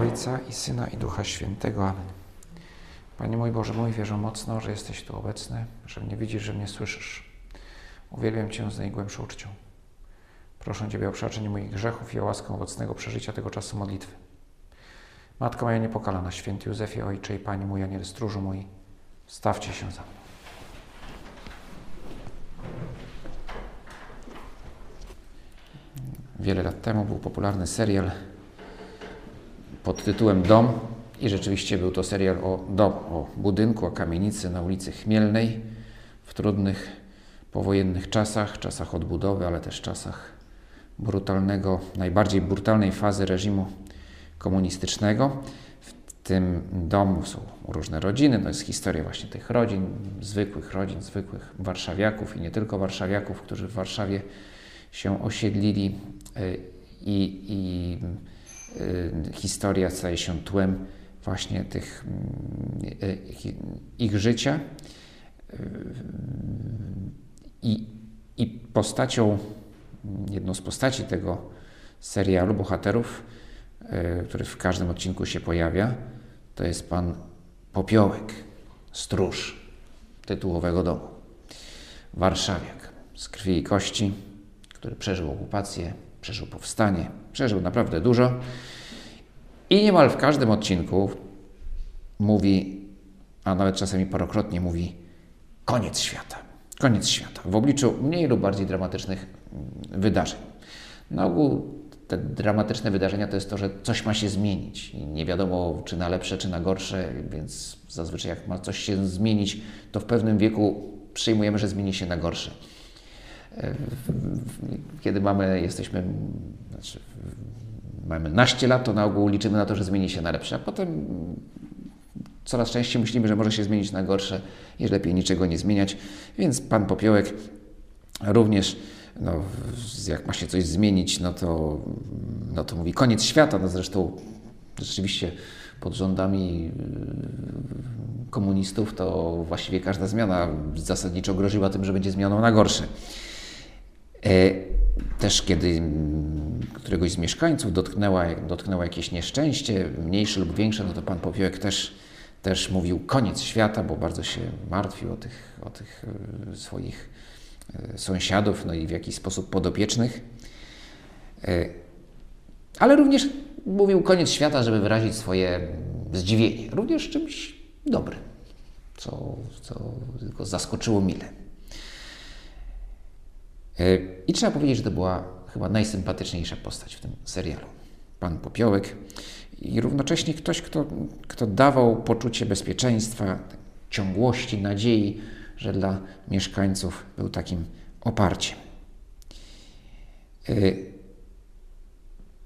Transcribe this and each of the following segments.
Ojca i Syna i Ducha Świętego. Amen. Panie mój Boże mój, wierzę mocno, że jesteś tu obecny, że mnie widzisz, że mnie słyszysz. Uwielbiam Cię z najgłębszą uczcią. Proszę Ciebie o przebaczenie moich grzechów i o łaskę owocnego przeżycia tego czasu modlitwy. Matko moja niepokalana, święty Józefie, Ojcze i Panie mój, Aniel stróżu mój, stawcie się za mną. Wiele lat temu był popularny serial pod tytułem Dom i rzeczywiście był to serial o dom, o budynku, o kamienicy na ulicy Chmielnej w trudnych powojennych czasach, czasach odbudowy, ale też czasach brutalnego, najbardziej brutalnej fazy reżimu komunistycznego. W tym domu są różne rodziny, to jest historia właśnie tych rodzin, zwykłych rodzin, zwykłych warszawiaków i nie tylko warszawiaków, którzy w Warszawie się osiedlili y, i, i historia staje się tłem właśnie tych y, ich życia i, i postacią, jedną z postaci tego serialu bohaterów, który w każdym odcinku się pojawia, to jest pan Popiołek, stróż tytułowego domu. Warszawiak z krwi i kości, który przeżył okupację, przeżył powstanie, przeżył naprawdę dużo i niemal w każdym odcinku mówi, a nawet czasami parokrotnie mówi, koniec świata. Koniec świata. W obliczu mniej lub bardziej dramatycznych wydarzeń. Na ogół te dramatyczne wydarzenia to jest to, że coś ma się zmienić. I nie wiadomo, czy na lepsze, czy na gorsze, więc zazwyczaj jak ma coś się zmienić, to w pewnym wieku przyjmujemy, że zmieni się na gorsze. Kiedy mamy, jesteśmy, znaczy, mamy naście lat, to na ogół liczymy na to, że zmieni się na lepsze, a potem coraz częściej myślimy, że może się zmienić na gorsze i lepiej niczego nie zmieniać. Więc pan Popiołek również, no, jak ma się coś zmienić, no to, no to mówi koniec świata. No zresztą rzeczywiście pod rządami komunistów to właściwie każda zmiana zasadniczo groziła tym, że będzie zmianą na gorsze. E, też kiedy któregoś z mieszkańców dotknęła, dotknęło jakieś nieszczęście, mniejsze lub większe, no to pan Popiołek też, też mówił koniec świata, bo bardzo się martwił o tych, o tych e, swoich e, sąsiadów, no i w jakiś sposób podopiecznych. Ale również mówił koniec świata, żeby wyrazić swoje zdziwienie, również czymś dobrym, co, co tylko zaskoczyło mile. E, I trzeba powiedzieć, że to była chyba najsympatyczniejsza postać w tym serialu. Pan Popiołek i równocześnie ktoś, kto, kto dawał poczucie bezpieczeństwa, ciągłości, nadziei, że dla mieszkańców był takim oparciem. E,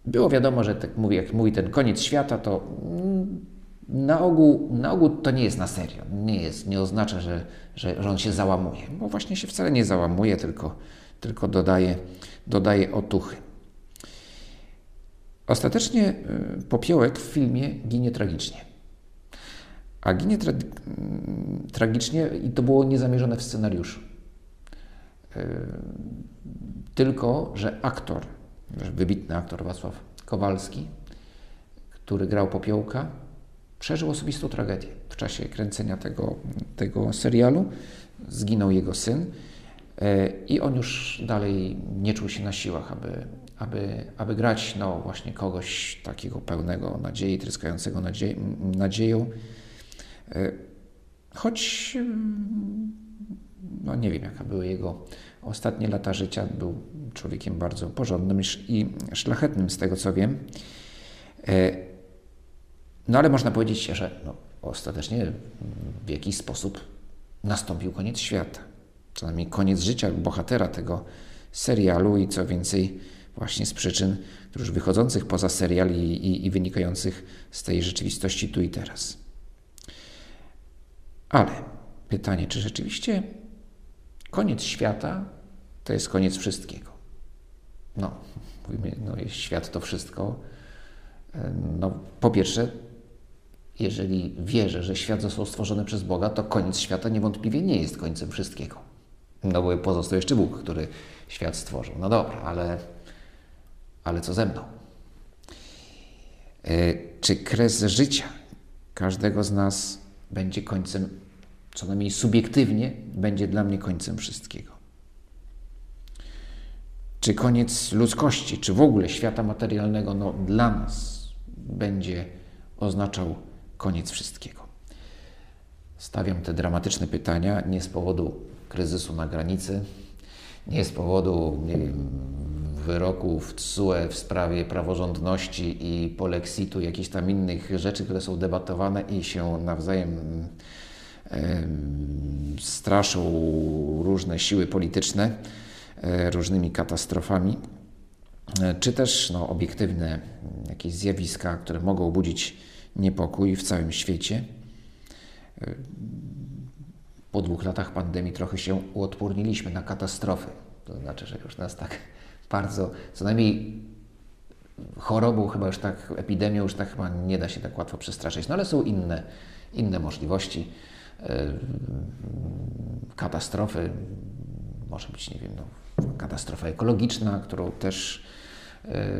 było wiadomo, że tak mówi, jak mówi ten koniec świata, to mm, na ogół, na ogół to nie jest na serio. Nie, jest, nie oznacza, że, że, że on się załamuje, bo właśnie się wcale nie załamuje, tylko tylko dodaje, dodaje otuchy. Ostatecznie y, popiołek w filmie ginie tragicznie. A ginie tra tragicznie i to było niezamierzone w scenariuszu. Y, tylko, że aktor, wybitny aktor Wacław Kowalski, który grał popiołka, przeżył osobistą tragedię w czasie kręcenia tego, tego serialu. Zginął jego syn. E, I on już dalej nie czuł się na siłach, aby, aby, aby grać no, właśnie kogoś takiego pełnego nadziei, tryskającego nadzie nadzieją. E, choć no, nie wiem, jaka były jego ostatnie lata życia, był człowiekiem bardzo porządnym i szlachetnym, z tego co wiem. E, no ale można powiedzieć, że no, ostatecznie w jakiś sposób nastąpił koniec świata co najmniej koniec życia bohatera tego serialu i co więcej, właśnie z przyczyn już wychodzących poza serial i, i, i wynikających z tej rzeczywistości tu i teraz. Ale pytanie, czy rzeczywiście koniec świata to jest koniec wszystkiego? No, mówimy, no jest świat to wszystko. No, po pierwsze, jeżeli wierzę, że świat został stworzony przez Boga, to koniec świata niewątpliwie nie jest końcem wszystkiego. No bo pozostał jeszcze Bóg, który świat stworzył. No dobra, ale, ale co ze mną? E, czy kres życia każdego z nas będzie końcem, co najmniej subiektywnie, będzie dla mnie końcem wszystkiego? Czy koniec ludzkości, czy w ogóle świata materialnego, no, dla nas będzie oznaczał koniec wszystkiego? Stawiam te dramatyczne pytania nie z powodu kryzysu na granicy, nie z powodu nie wiem, wyroków TSUE w sprawie praworządności i polexitu, jakichś tam innych rzeczy, które są debatowane i się nawzajem e, straszą różne siły polityczne e, różnymi katastrofami, e, czy też no, obiektywne jakieś zjawiska, które mogą budzić niepokój w całym świecie. Po dwóch latach pandemii trochę się uodporniliśmy na katastrofy. To znaczy, że już nas tak bardzo, co najmniej chorobą, chyba już tak, epidemią już tak chyba nie da się tak łatwo przestraszyć. No ale są inne, inne możliwości. E, katastrofy, może być, nie wiem, no, katastrofa ekologiczna, którą też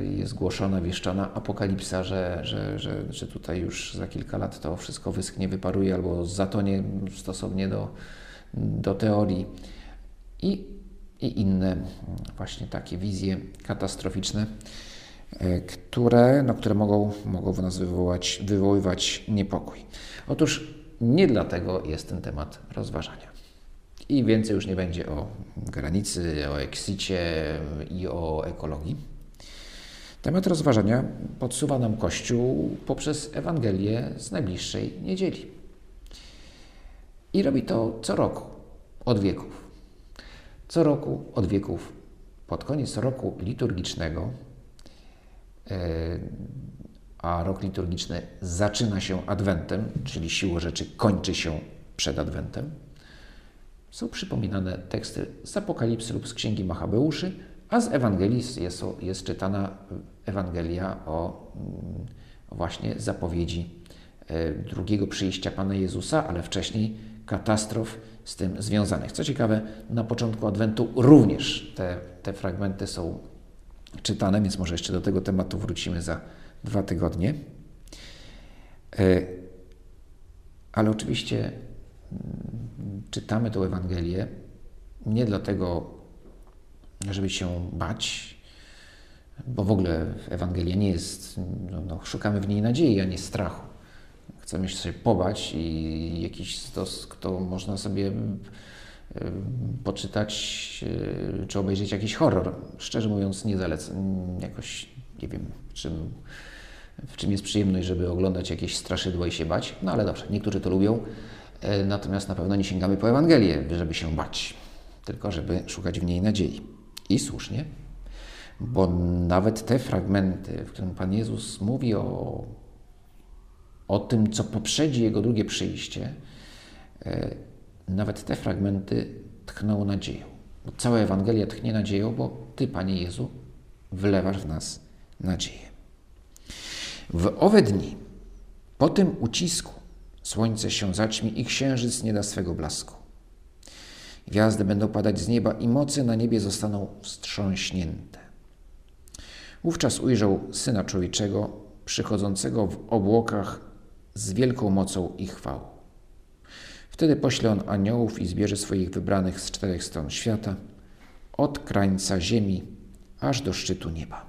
jest głoszona, wieszczana apokalipsa, że, że, że, że tutaj już za kilka lat to wszystko wyschnie, wyparuje albo zatonie stosownie do, do teorii. I i inne właśnie takie wizje katastroficzne, e, które, no, które mogą, mogą w nas wywołać, wywoływać niepokój. Otóż nie dlatego jest ten temat rozważania. I więcej już nie będzie o granicy, o eksicie i o ekologii. Temat rozważania podsuwa nam Kościół poprzez Ewangelię z najbliższej niedzieli. I robi to co roku, od wieków. Co roku od wieków, pod koniec roku liturgicznego, e, a rok liturgiczny zaczyna się Adwentem, czyli siłą rzeczy kończy się przed Adwentem, są przypominane teksty z Apokalipsy lub z Księgi Machabeuszy, a z Ewangelii jest, jest czytana Ewangelia o mm, właśnie zapowiedzi e, drugiego przyjścia Pana Jezusa, ale wcześniej katastrof z tym związanych. Co ciekawe, na początku Adwentu również te, te fragmenty są czytane, więc może jeszcze do tego tematu wrócimy za dwa tygodnie. E, ale oczywiście mm, czytamy tę Ewangelię nie dlatego, żeby się bać, bo w ogóle Ewangelia nie jest, no, no, szukamy w niej nadziei, a nie strachu chcemy się pobać i jakiś stos, kto można sobie poczytać e, czy obejrzeć jakiś horror. Szczerze mówiąc, nie zalecam. Jakoś nie wiem, czym, w czym jest przyjemność, żeby oglądać jakieś straszydła i się bać. No ale dobrze, niektórzy to lubią. E, natomiast na pewno nie sięgamy po Ewangelię, żeby się bać, tylko żeby szukać w niej nadziei. I słusznie, bo nawet te fragmenty, w którym Pan Jezus mówi o o tym, co poprzedzi Jego drugie przyjście, e, nawet te fragmenty tchną nadzieją. Cała Ewangelia tchnie nadzieją, bo Ty, Panie Jezu, wlewasz w nas nadzieję. W owe dni, po tym ucisku, słońce się zaćmi i księżyc nie da swego blasku. Gwiazdy będą padać z nieba i mocy na niebie zostaną wstrząśnięte. Wówczas ujrzał Syna Człowieczego przychodzącego w obłokach z wielką mocą i chwałą. Wtedy pośle on aniołów i zbierze swoich wybranych z czterech stron świata, od krańca ziemi aż do szczytu nieba.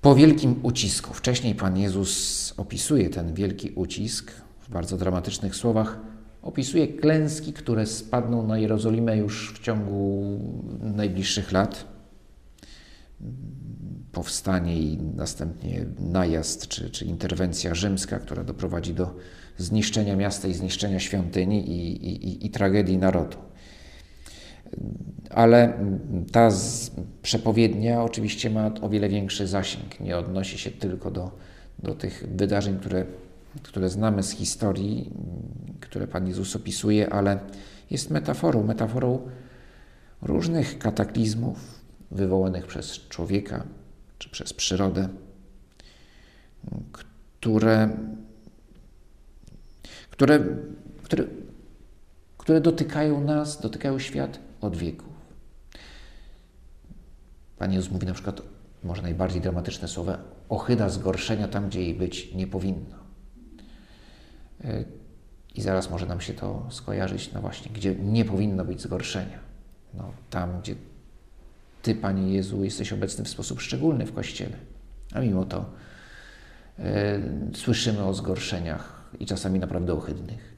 Po wielkim ucisku, wcześniej Pan Jezus opisuje ten wielki ucisk w bardzo dramatycznych słowach, opisuje klęski, które spadną na Jerozolimę już w ciągu najbliższych lat powstanie i następnie najazd czy, czy interwencja rzymska, która doprowadzi do zniszczenia miasta i zniszczenia świątyni i, i, i tragedii narodu. Ale ta przepowiednia oczywiście ma o wiele większy zasięg. Nie odnosi się tylko do, do tych wydarzeń, które, które znamy z historii, które Pan Jezus opisuje, ale jest metaforą, metaforą różnych kataklizmów wywołanych przez człowieka, czy przez przyrodę, które, które, które, które dotykają nas, dotykają świat od wieków. Pan Jezus mówi na przykład, może najbardziej dramatyczne słowa, ochyda zgorszenia tam, gdzie jej być nie powinno. I zaraz może nam się to skojarzyć, no właśnie, gdzie nie powinno być zgorszenia. No, tam, gdzie Ty, Panie Jezu, jesteś obecny w sposób szczególny w Kościele. A mimo to e, słyszymy o zgorszeniach i czasami naprawdę ohydnych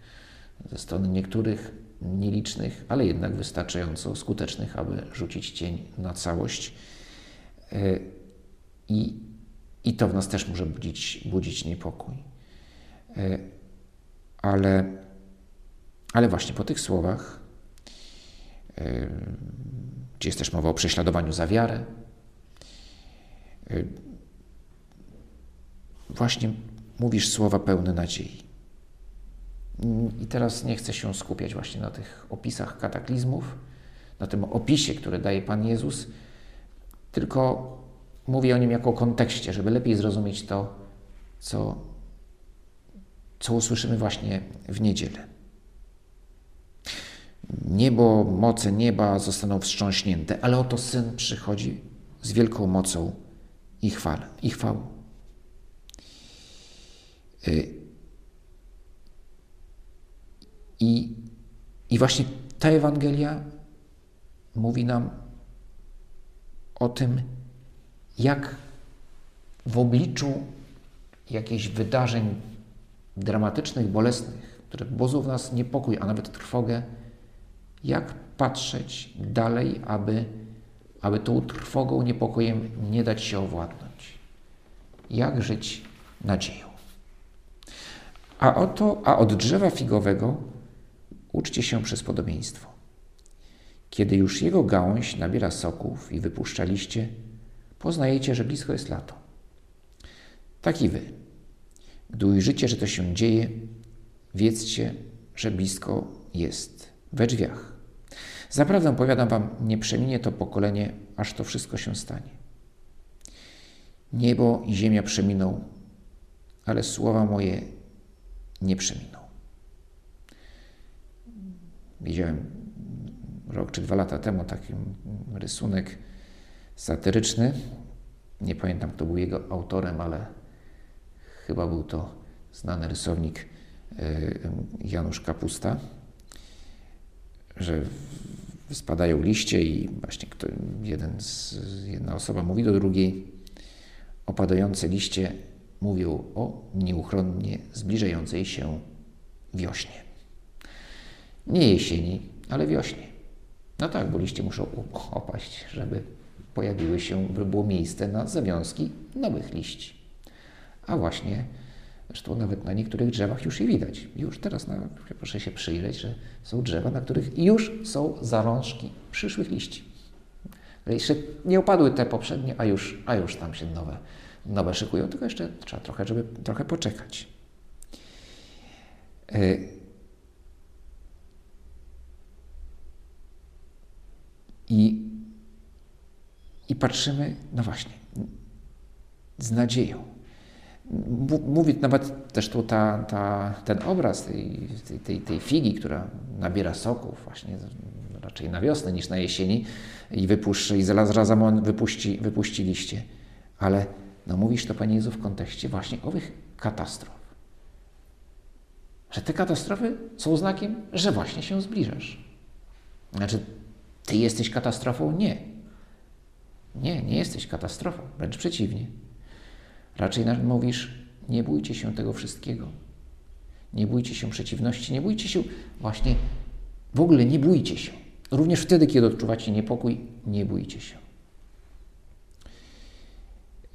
ze strony niektórych nielicznych, ale jednak wystarczająco skutecznych, aby rzucić cień na całość. E, I, i to w nas też może budzić, budzić niepokój. E, ale, ale właśnie po tych słowach, gdzie jest też mowa o prześladowaniu za wiarę, właśnie mówisz słowa pełne nadziei. I teraz nie chcę się skupiać właśnie na tych opisach kataklizmów, na tym opisie, który daje Pan Jezus, tylko mówię o nim jako kontekście, żeby lepiej zrozumieć to, co, co usłyszymy właśnie w niedzielę. Niebo, moce nieba zostaną wstrząśnięte, ale oto Syn przychodzi z wielką mocą i, chwal, i chwałą. Y, i, I właśnie ta Ewangelia mówi nam o tym, jak w obliczu jakichś wydarzeń dramatycznych, bolesnych, które budzą w nas niepokój, a nawet trwogę, jak patrzeć dalej, aby, aby tą trwogą, niepokojem nie dać się owładnąć. Jak żyć nadzieją. A oto, a od drzewa figowego uczcie się przez podobieństwo. Kiedy już jego gałąź nabiera soków i wypuszcza liście, poznajecie, że blisko jest lato. Tak i wy. Gdy ujrzycie, że to się dzieje, wiedzcie, że blisko jest we drzwiach. Zaprawdę powiadam wam, nie przeminie to pokolenie, aż to wszystko się stanie. Niebo i ziemia przeminą, ale słowa moje nie przeminą. Widziałem rok czy dwa lata temu taki rysunek satyryczny. Nie pamiętam, kto był jego autorem, ale chyba był to znany rysownik e, Janusz Kapusta, że spadają liście i właśnie kto, jeden z, jedna osoba mówi do drugiej, opadające liście mówią o nieuchronnie zbliżającej się wiośnie. Nie jesieni, ale wiośnie. No tak, bo liście muszą opaść, żeby pojawiły się, by było miejsce na zawiązki nowych liści. A właśnie, zresztą nawet na niektórych drzewach już je widać. Już teraz na, proszę się przyjrzeć, że są drzewa, na których już są zarążki przyszłych liści. Jeszcze nie opadły te poprzednie, a już, a już tam się nowe, nowe szykują, tylko jeszcze trzeba trochę, żeby trochę poczekać. Yy. I, i patrzymy, no właśnie, z nadzieją. Mówi nawet też tu ta, ta, ten obraz tej, tej, tej figi, która nabiera soków właśnie raczej na wiosnę niż na jesieni i wypuszczy, i zaraz razem wypuści, wypuści liście. Ale no mówisz to, Panie Jezu, w kontekście właśnie owych katastrof. Że te katastrofy są znakiem, że właśnie się zbliżasz. Znaczy, ty jesteś katastrofą? Nie. Nie, nie jesteś katastrofą, wręcz przeciwnie. Raczej mówisz, nie bójcie się tego wszystkiego. Nie bójcie się przeciwności, nie bójcie się właśnie, w ogóle nie bójcie się. Również wtedy, kiedy odczuwacie niepokój, nie bójcie się.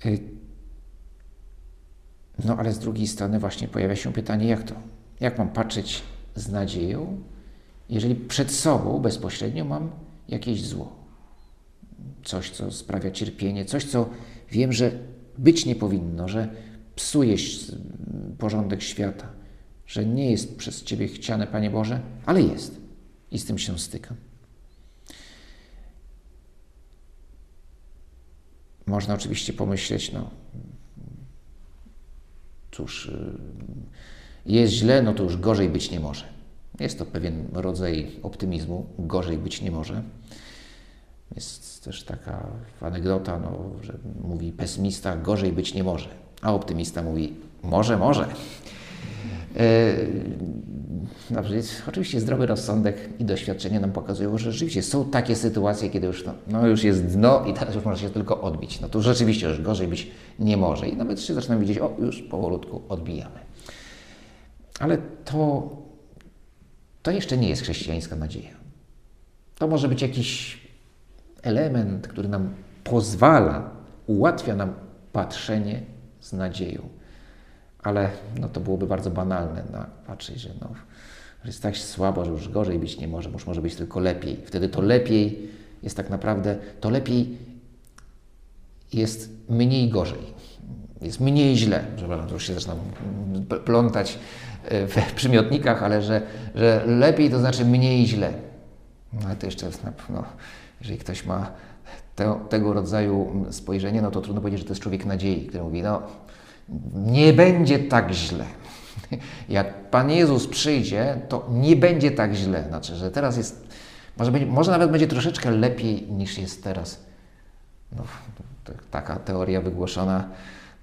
Y, no ale z drugiej strony właśnie pojawia się pytanie, jak to? Jak mam patrzeć z nadzieją, jeżeli przed sobą bezpośrednio mam jakieś zło. Coś, co sprawia cierpienie, coś, co wiem, że być nie powinno, że psuje porządek świata, że nie jest przez Ciebie chciane, Panie Boże, ale jest. I z tym się stykam. Można oczywiście pomyśleć, no cóż, y, jest źle, no to już gorzej być nie może. Jest to pewien rodzaj optymizmu, gorzej być nie może. Jest też taka anegdota, no, że mówi pesymista gorzej być nie może, a optymista mówi może, może. No, oczywiście zdrowy rozsądek i doświadczenie nam pokazują, że rzeczywiście są takie sytuacje, kiedy już, no, no już jest dno i teraz już można się tylko odbić. No to rzeczywiście już gorzej być nie może i nawet się zaczynamy widzieć, o już powolutku odbijamy. Ale to, to jeszcze nie jest chrześcijańska nadzieja. To może być jakiś element, który nam pozwala, ułatwia nam patrzenie z nadzieją. Ale no, to byłoby bardzo banalne no, patrzeć, że no, jest tak słabo, że już gorzej być nie może, już może być tylko lepiej. Wtedy to lepiej jest tak naprawdę, to lepiej jest mniej gorzej. Jest mniej źle. Przepraszam, to już się zaczynam plątać e, w przymiotnikach, ale że, że lepiej to znaczy mniej źle. No ale to jeszcze, no, jeżeli ktoś ma te, tego rodzaju spojrzenie, no to trudno powiedzieć, że to jest człowiek nadziei, który mówi, no nie będzie tak źle. Jak Pan Jezus przyjdzie, to nie będzie tak źle. Znaczy, że teraz jest, może, może nawet będzie troszeczkę lepiej niż jest teraz. No, taka teoria wygłoszona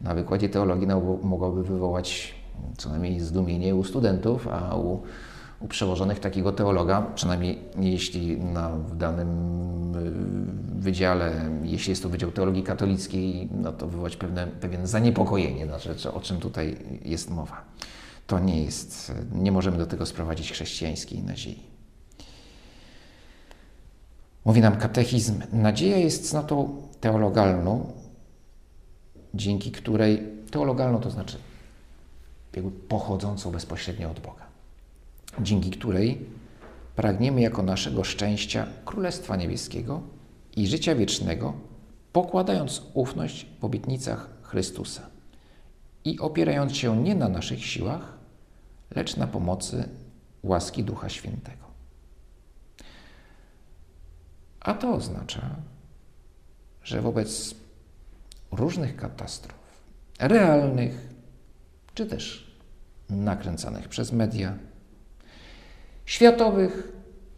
na wykładzie teologii mogłaby wywołać co najmniej zdumienie u studentów, a u u przełożonych takiego teologa, przynajmniej jeśli na, w danym y, wydziale, jeśli jest to Wydział Teologii Katolickiej, no to wywołać pewne, pewien zaniepokojenie, znaczy, o czym tutaj jest mowa. To nie jest, nie możemy do tego sprowadzić chrześcijańskiej nadziei. Mówi nam katechizm, nadzieja jest cnotą teologalną, dzięki której, teologalną to znaczy pochodzącą bezpośrednio od Boga dzięki której pragniemy jako naszego szczęścia Królestwa Niebieskiego i życia wiecznego, pokładając ufność w obietnicach Chrystusa i opierając się nie na naszych siłach, lecz na pomocy łaski Ducha Świętego. A to oznacza, że wobec różnych katastrof, realnych czy też nakręcanych przez media, światowych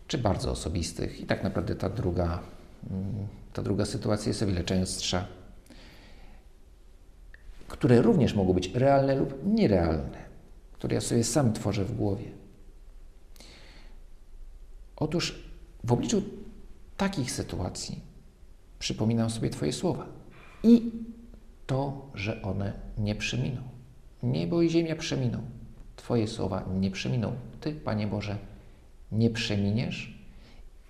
czy bardzo osobistych. I tak naprawdę ta druga, mm, ta druga sytuacja jest o wiele częstsza, które również mogą być realne lub nierealne, które ja sobie sam tworzę w głowie. Otóż w obliczu takich sytuacji przypominam sobie Twoje słowa i to, że one nie przeminą. Niebo i ziemia przeminą. Twoje słowa nie przeminą. Ty, Panie Boże, nie przeminiesz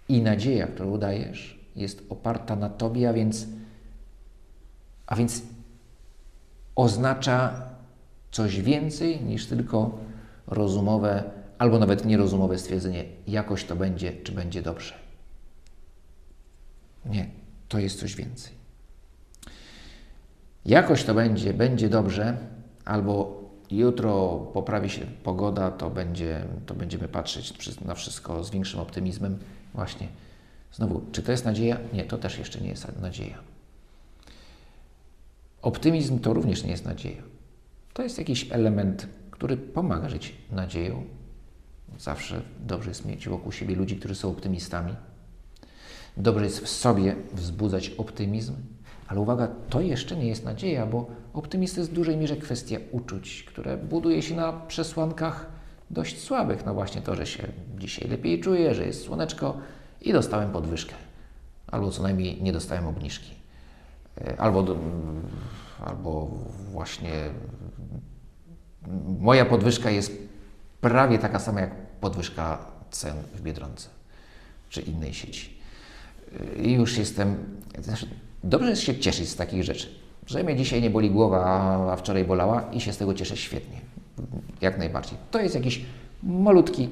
i nadzieja, którą dajesz, jest oparta na Tobie, a więc, a więc oznacza coś więcej niż tylko rozumowe albo nawet nierozumowe stwierdzenie, jakoś to będzie, czy będzie dobrze. Nie, to jest coś więcej. Jakoś to będzie, będzie dobrze, albo jutro poprawi się pogoda, to, będzie, to będziemy patrzeć na wszystko z większym optymizmem. Właśnie, znowu, czy to jest nadzieja? Nie, to też jeszcze nie jest nadzieja. Optymizm to również nie jest nadzieja. To jest jakiś element, który pomaga żyć nadzieją. Zawsze dobrze jest mieć wokół siebie ludzi, którzy są optymistami. Dobrze jest w sobie wzbudzać optymizm, ale uwaga, to jeszcze nie jest nadzieja, bo optymizm jest w dużej mierze kwestia uczuć, które buduje się na przesłankach dość słabych. No właśnie to, że się dzisiaj lepiej czuję, że jest słoneczko i dostałem podwyżkę. Albo co najmniej nie dostałem obniżki. E, albo, albo właśnie moja podwyżka jest prawie taka sama jak podwyżka cen w Biedronce czy innej sieci. E, I już jestem. Znaczy, Dobrze jest się cieszyć z takich rzeczy. Że mnie dzisiaj nie boli głowa, a wczoraj bolała i się z tego cieszę świetnie. Jak najbardziej. To jest jakiś malutki,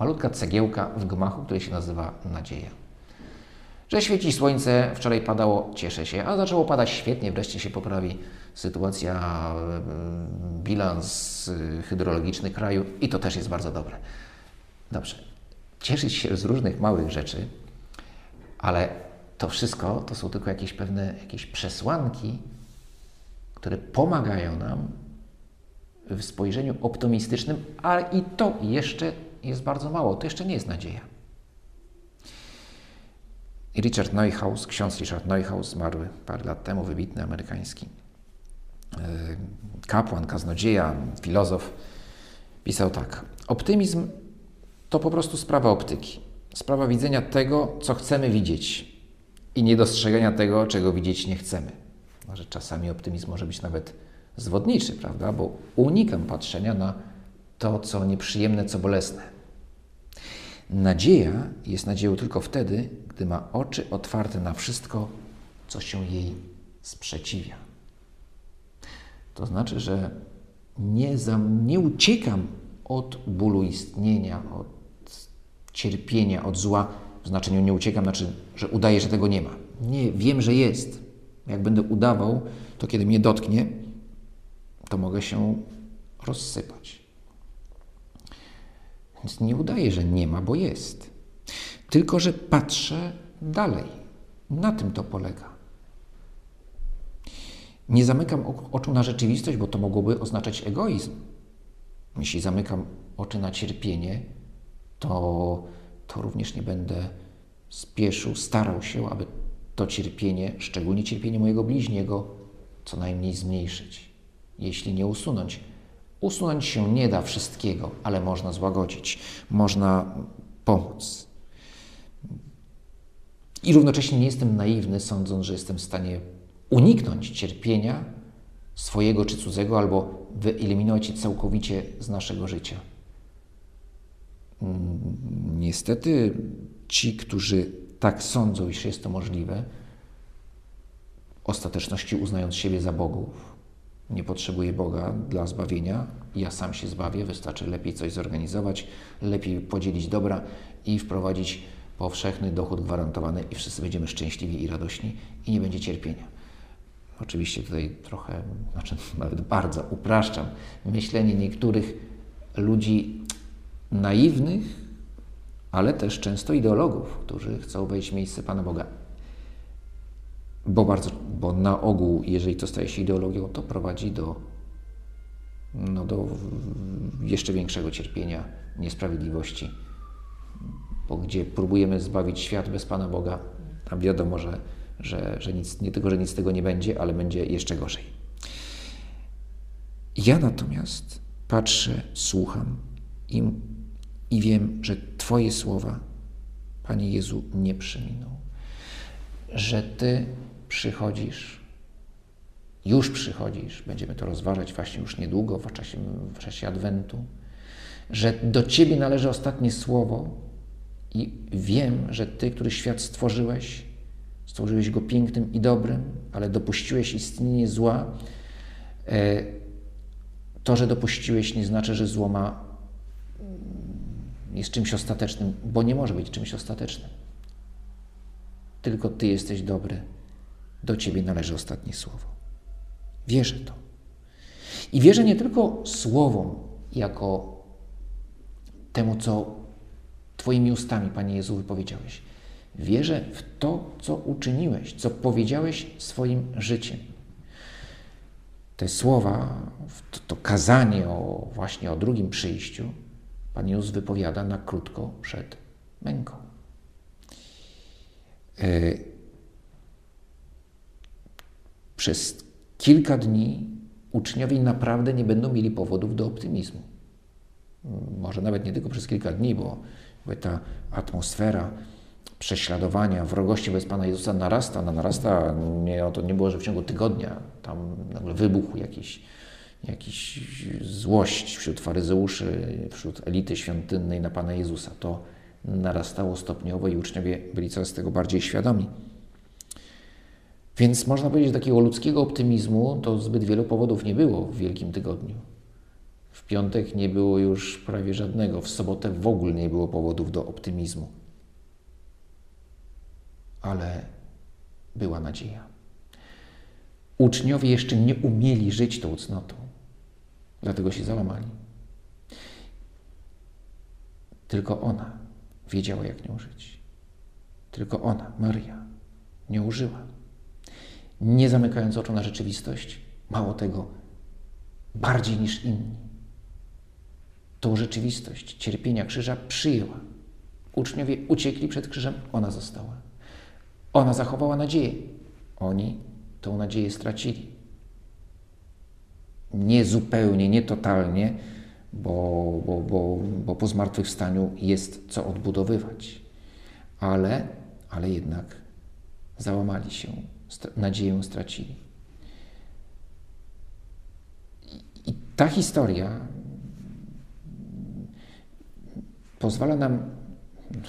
malutka cegiełka w gmachu, który się nazywa nadzieja. Że świeci słońce, wczoraj padało, cieszę się, a zaczęło padać świetnie, wreszcie się poprawi sytuacja, bilans hydrologiczny kraju i to też jest bardzo dobre. Dobrze. Cieszyć się z różnych małych rzeczy, ale to wszystko to są tylko jakieś pewne jakieś przesłanki, które pomagają nam w spojrzeniu optymistycznym, ale i to jeszcze jest bardzo mało, to jeszcze nie jest nadzieja. Richard Neuhaus, ksiądz Richard Neuhaus, zmarły parę lat temu, wybitny amerykański e, kapłan, kaznodzieja, filozof, pisał tak. Optymizm to po prostu sprawa optyki. Sprawa widzenia tego, co chcemy widzieć i niedostrzegania tego, czego widzieć nie chcemy. Może czasami optymizm może być nawet zwodniczy, prawda? Bo unikam patrzenia na to, co nieprzyjemne, co bolesne. Nadzieja jest nadzieją tylko wtedy, gdy ma oczy otwarte na wszystko, co się jej sprzeciwia. To znaczy, że nie, za, nie uciekam od bólu istnienia, od cierpienia, od zła, w znaczeniu nie uciekam, znaczy, że udaję, że tego nie ma. Nie, wiem, że jest. Jak będę udawał, to kiedy mnie dotknie, to mogę się rozsypać. Więc nie udaję, że nie ma, bo jest. Tylko, że patrzę dalej. Na tym to polega. Nie zamykam oczu na rzeczywistość, bo to mogłoby oznaczać egoizm. Jeśli zamykam oczy na cierpienie, to, to również nie będę spieszył, starał się, aby to cierpienie, szczególnie cierpienie mojego bliźniego, co najmniej zmniejszyć, jeśli nie usunąć. Usunąć się nie da wszystkiego, ale można złagodzić, można pomóc. I równocześnie nie jestem naiwny, sądząc, że jestem w stanie uniknąć cierpienia swojego czy cudzego, albo wyeliminować je całkowicie z naszego życia. Niestety ci, którzy tak sądzą, iż jest to możliwe, ostateczności uznając siebie za bogów, nie potrzebuję Boga dla zbawienia, ja sam się zbawię, wystarczy lepiej coś zorganizować, lepiej podzielić dobra i wprowadzić powszechny dochód gwarantowany i wszyscy będziemy szczęśliwi i radośni i nie będzie cierpienia. Oczywiście tutaj trochę, znaczy nawet bardzo upraszczam myślenie niektórych ludzi naiwnych, ale też często ideologów, którzy chcą wejść w miejsce Pana Boga. Bo, bardzo, bo na ogół, jeżeli to staje się ideologią, to prowadzi do, no, do jeszcze większego cierpienia, niesprawiedliwości. Bo gdzie próbujemy zbawić świat bez Pana Boga, tam wiadomo, że, że, że nic, nie tylko, że nic z tego nie będzie, ale będzie jeszcze gorzej. Ja natomiast patrzę, słucham i i wiem, że Twoje słowa, Panie Jezu, nie przeminą. Że Ty przychodzisz, już przychodzisz, będziemy to rozważać właśnie już niedługo, w czasie, w czasie Adwentu, że do Ciebie należy ostatnie słowo i wiem, że Ty, który świat stworzyłeś, stworzyłeś go pięknym i dobrym, ale dopuściłeś istnienie zła. E, to, że dopuściłeś, nie znaczy, że zło ma jest czymś ostatecznym, bo nie może być czymś ostatecznym. Tylko Ty jesteś dobry, do Ciebie należy ostatnie słowo. Wierzę to. I wierzę nie tylko słowom, jako temu, co Twoimi ustami, Panie Jezu, wypowiedziałeś. Wierzę w to, co uczyniłeś, co powiedziałeś swoim życiem. Te słowa, to, to kazanie o, właśnie o drugim przyjściu, Pan Jezus wypowiada na krótko przed męką. E, przez kilka dni uczniowie naprawdę nie będą mieli powodów do optymizmu. Może nawet nie tylko przez kilka dni, bo ta atmosfera prześladowania, wrogości wobec Pana Jezusa narasta. Narasta, nie, to nie było, że w ciągu tygodnia tam nagle wybuchł jakiś jakiś złość wśród faryzeuszy, wśród elity świątynnej na Pana Jezusa. To narastało stopniowo i uczniowie byli coraz tego bardziej świadomi. Więc można powiedzieć, że takiego ludzkiego optymizmu to zbyt wielu powodów nie było w Wielkim Tygodniu. W piątek nie było już prawie żadnego, w sobotę w ogóle nie było powodów do optymizmu. Ale była nadzieja. Uczniowie jeszcze nie umieli żyć tą cnotą. Dlatego się załamali. Tylko ona wiedziała, jak nią żyć. Tylko ona, Maria, nie użyła. Nie zamykając oczu na rzeczywistość, mało tego, bardziej niż inni. Tą rzeczywistość cierpienia krzyża przyjęła. Uczniowie uciekli przed krzyżem, ona została. Ona zachowała nadzieję. Oni tą nadzieję stracili. Nie zupełnie, nie totalnie, bo, bo, bo, bo po zmartwychwstaniu jest co odbudowywać. Ale, ale jednak załamali się, nadzieję stracili. I, ta historia pozwala nam,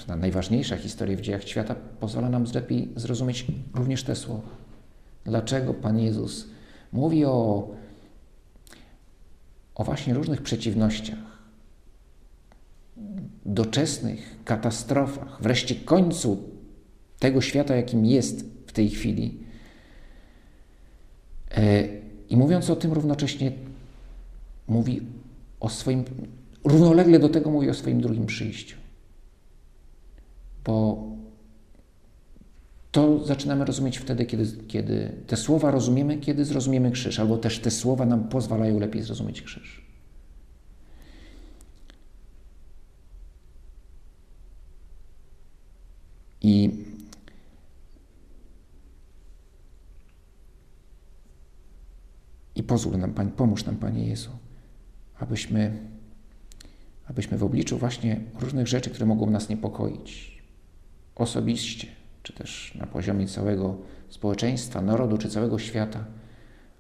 ta najważniejsza historia w dziejach świata, pozwala nam lepiej zrozumieć również te słowa. Dlaczego Pan Jezus mówi o, o właśnie różnych przeciwnościach, doczesnych katastrofach, wreszcie końcu tego świata, jakim jest w tej chwili. E, I mówiąc o tym, równocześnie mówi o swoim, równolegle do tego mówi o swoim drugim przyjściu. Bo to zaczynamy rozumieć wtedy, kiedy, kiedy te słowa rozumiemy, kiedy zrozumiemy krzyż, albo też te słowa nam pozwalają lepiej zrozumieć krzyż. I I pozwól nam, Panie, pomóż nam, Panie Jezu, abyśmy, abyśmy w obliczu właśnie różnych rzeczy, które mogą nas niepokoić, osobiście, czy też na poziomie całego społeczeństwa, narodu, czy całego świata,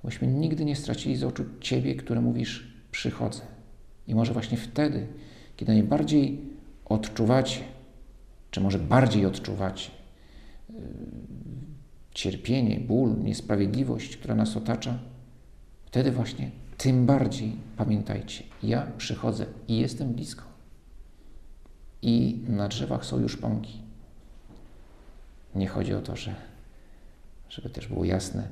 abyśmy nigdy nie stracili z oczu Ciebie, który mówisz, przychodzę. I może właśnie wtedy, kiedy najbardziej odczuwacie, czy może bardziej odczuwacie yy, cierpienie, ból, niesprawiedliwość, która nas otacza, wtedy właśnie tym bardziej pamiętajcie, ja przychodzę i jestem blisko. I na drzewach są już pąki. Nie chodzi o to, że, żeby też było jasne,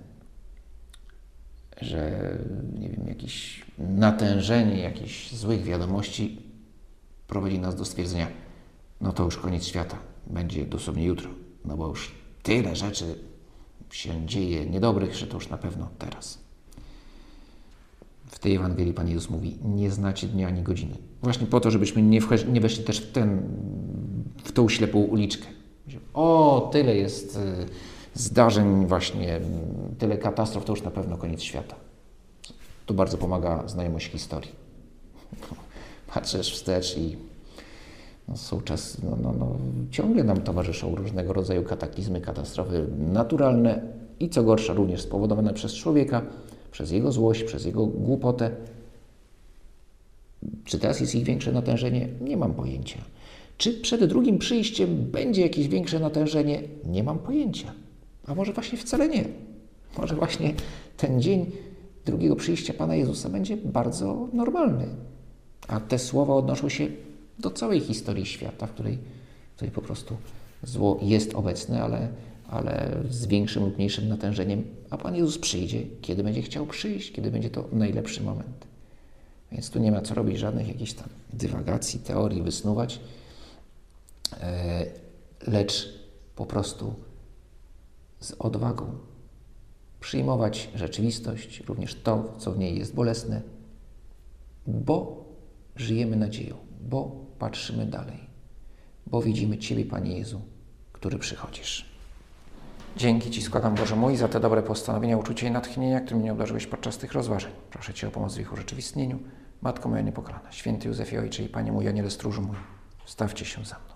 że nie wiem, jakieś natężenie jakichś złych wiadomości prowadzi nas do stwierdzenia, no to już koniec świata, będzie dosłownie jutro, no bo już tyle rzeczy się dzieje niedobrych, że to już na pewno teraz. W tej Ewangelii Pan Jezus mówi, nie znacie dnia ani godziny. Właśnie po to, żebyśmy nie, nie weszli też w, ten, w tą ślepą uliczkę. O, tyle jest y, zdarzeń właśnie, tyle katastrof, to już na pewno koniec świata. Tu bardzo pomaga znajomość historii. Patrzysz wstecz i no, są czas, no, no, no, ciągle nam towarzyszą różnego rodzaju kataklizmy, katastrofy naturalne i co gorsza również spowodowane przez człowieka, przez jego złość, przez jego głupotę. Czy teraz jest ich większe natężenie? Nie mam pojęcia. Czy przed drugim przyjściem będzie jakieś większe natężenie? Nie mam pojęcia. A może właśnie wcale nie. Może właśnie ten dzień drugiego przyjścia Pana Jezusa będzie bardzo normalny. A te słowa odnoszą się do całej historii świata, w której, w której po prostu zło jest obecne, ale, ale z większym lub mniejszym natężeniem, a Pan Jezus przyjdzie, kiedy będzie chciał przyjść, kiedy będzie to najlepszy moment. Więc tu nie ma co robić żadnych jakichś tam dywagacji, teorii, wysnuwać. E, lecz po prostu z odwagą przyjmować rzeczywistość, również to, co w niej jest bolesne, bo żyjemy nadzieją, bo patrzymy dalej, bo widzimy Ciebie, Panie Jezu, który przychodzisz. Dzięki Ci składam, Boże mój, za te dobre postanowienia, uczucie i natchnienia, którymi mnie obdarzyłeś podczas tych rozważań. Proszę Cię o pomoc w ich urzeczywistnieniu. Matko moja niepokalana, święty Józefie Ojcze i Panie mój, Aniele stróżu mój, stawcie się za mną.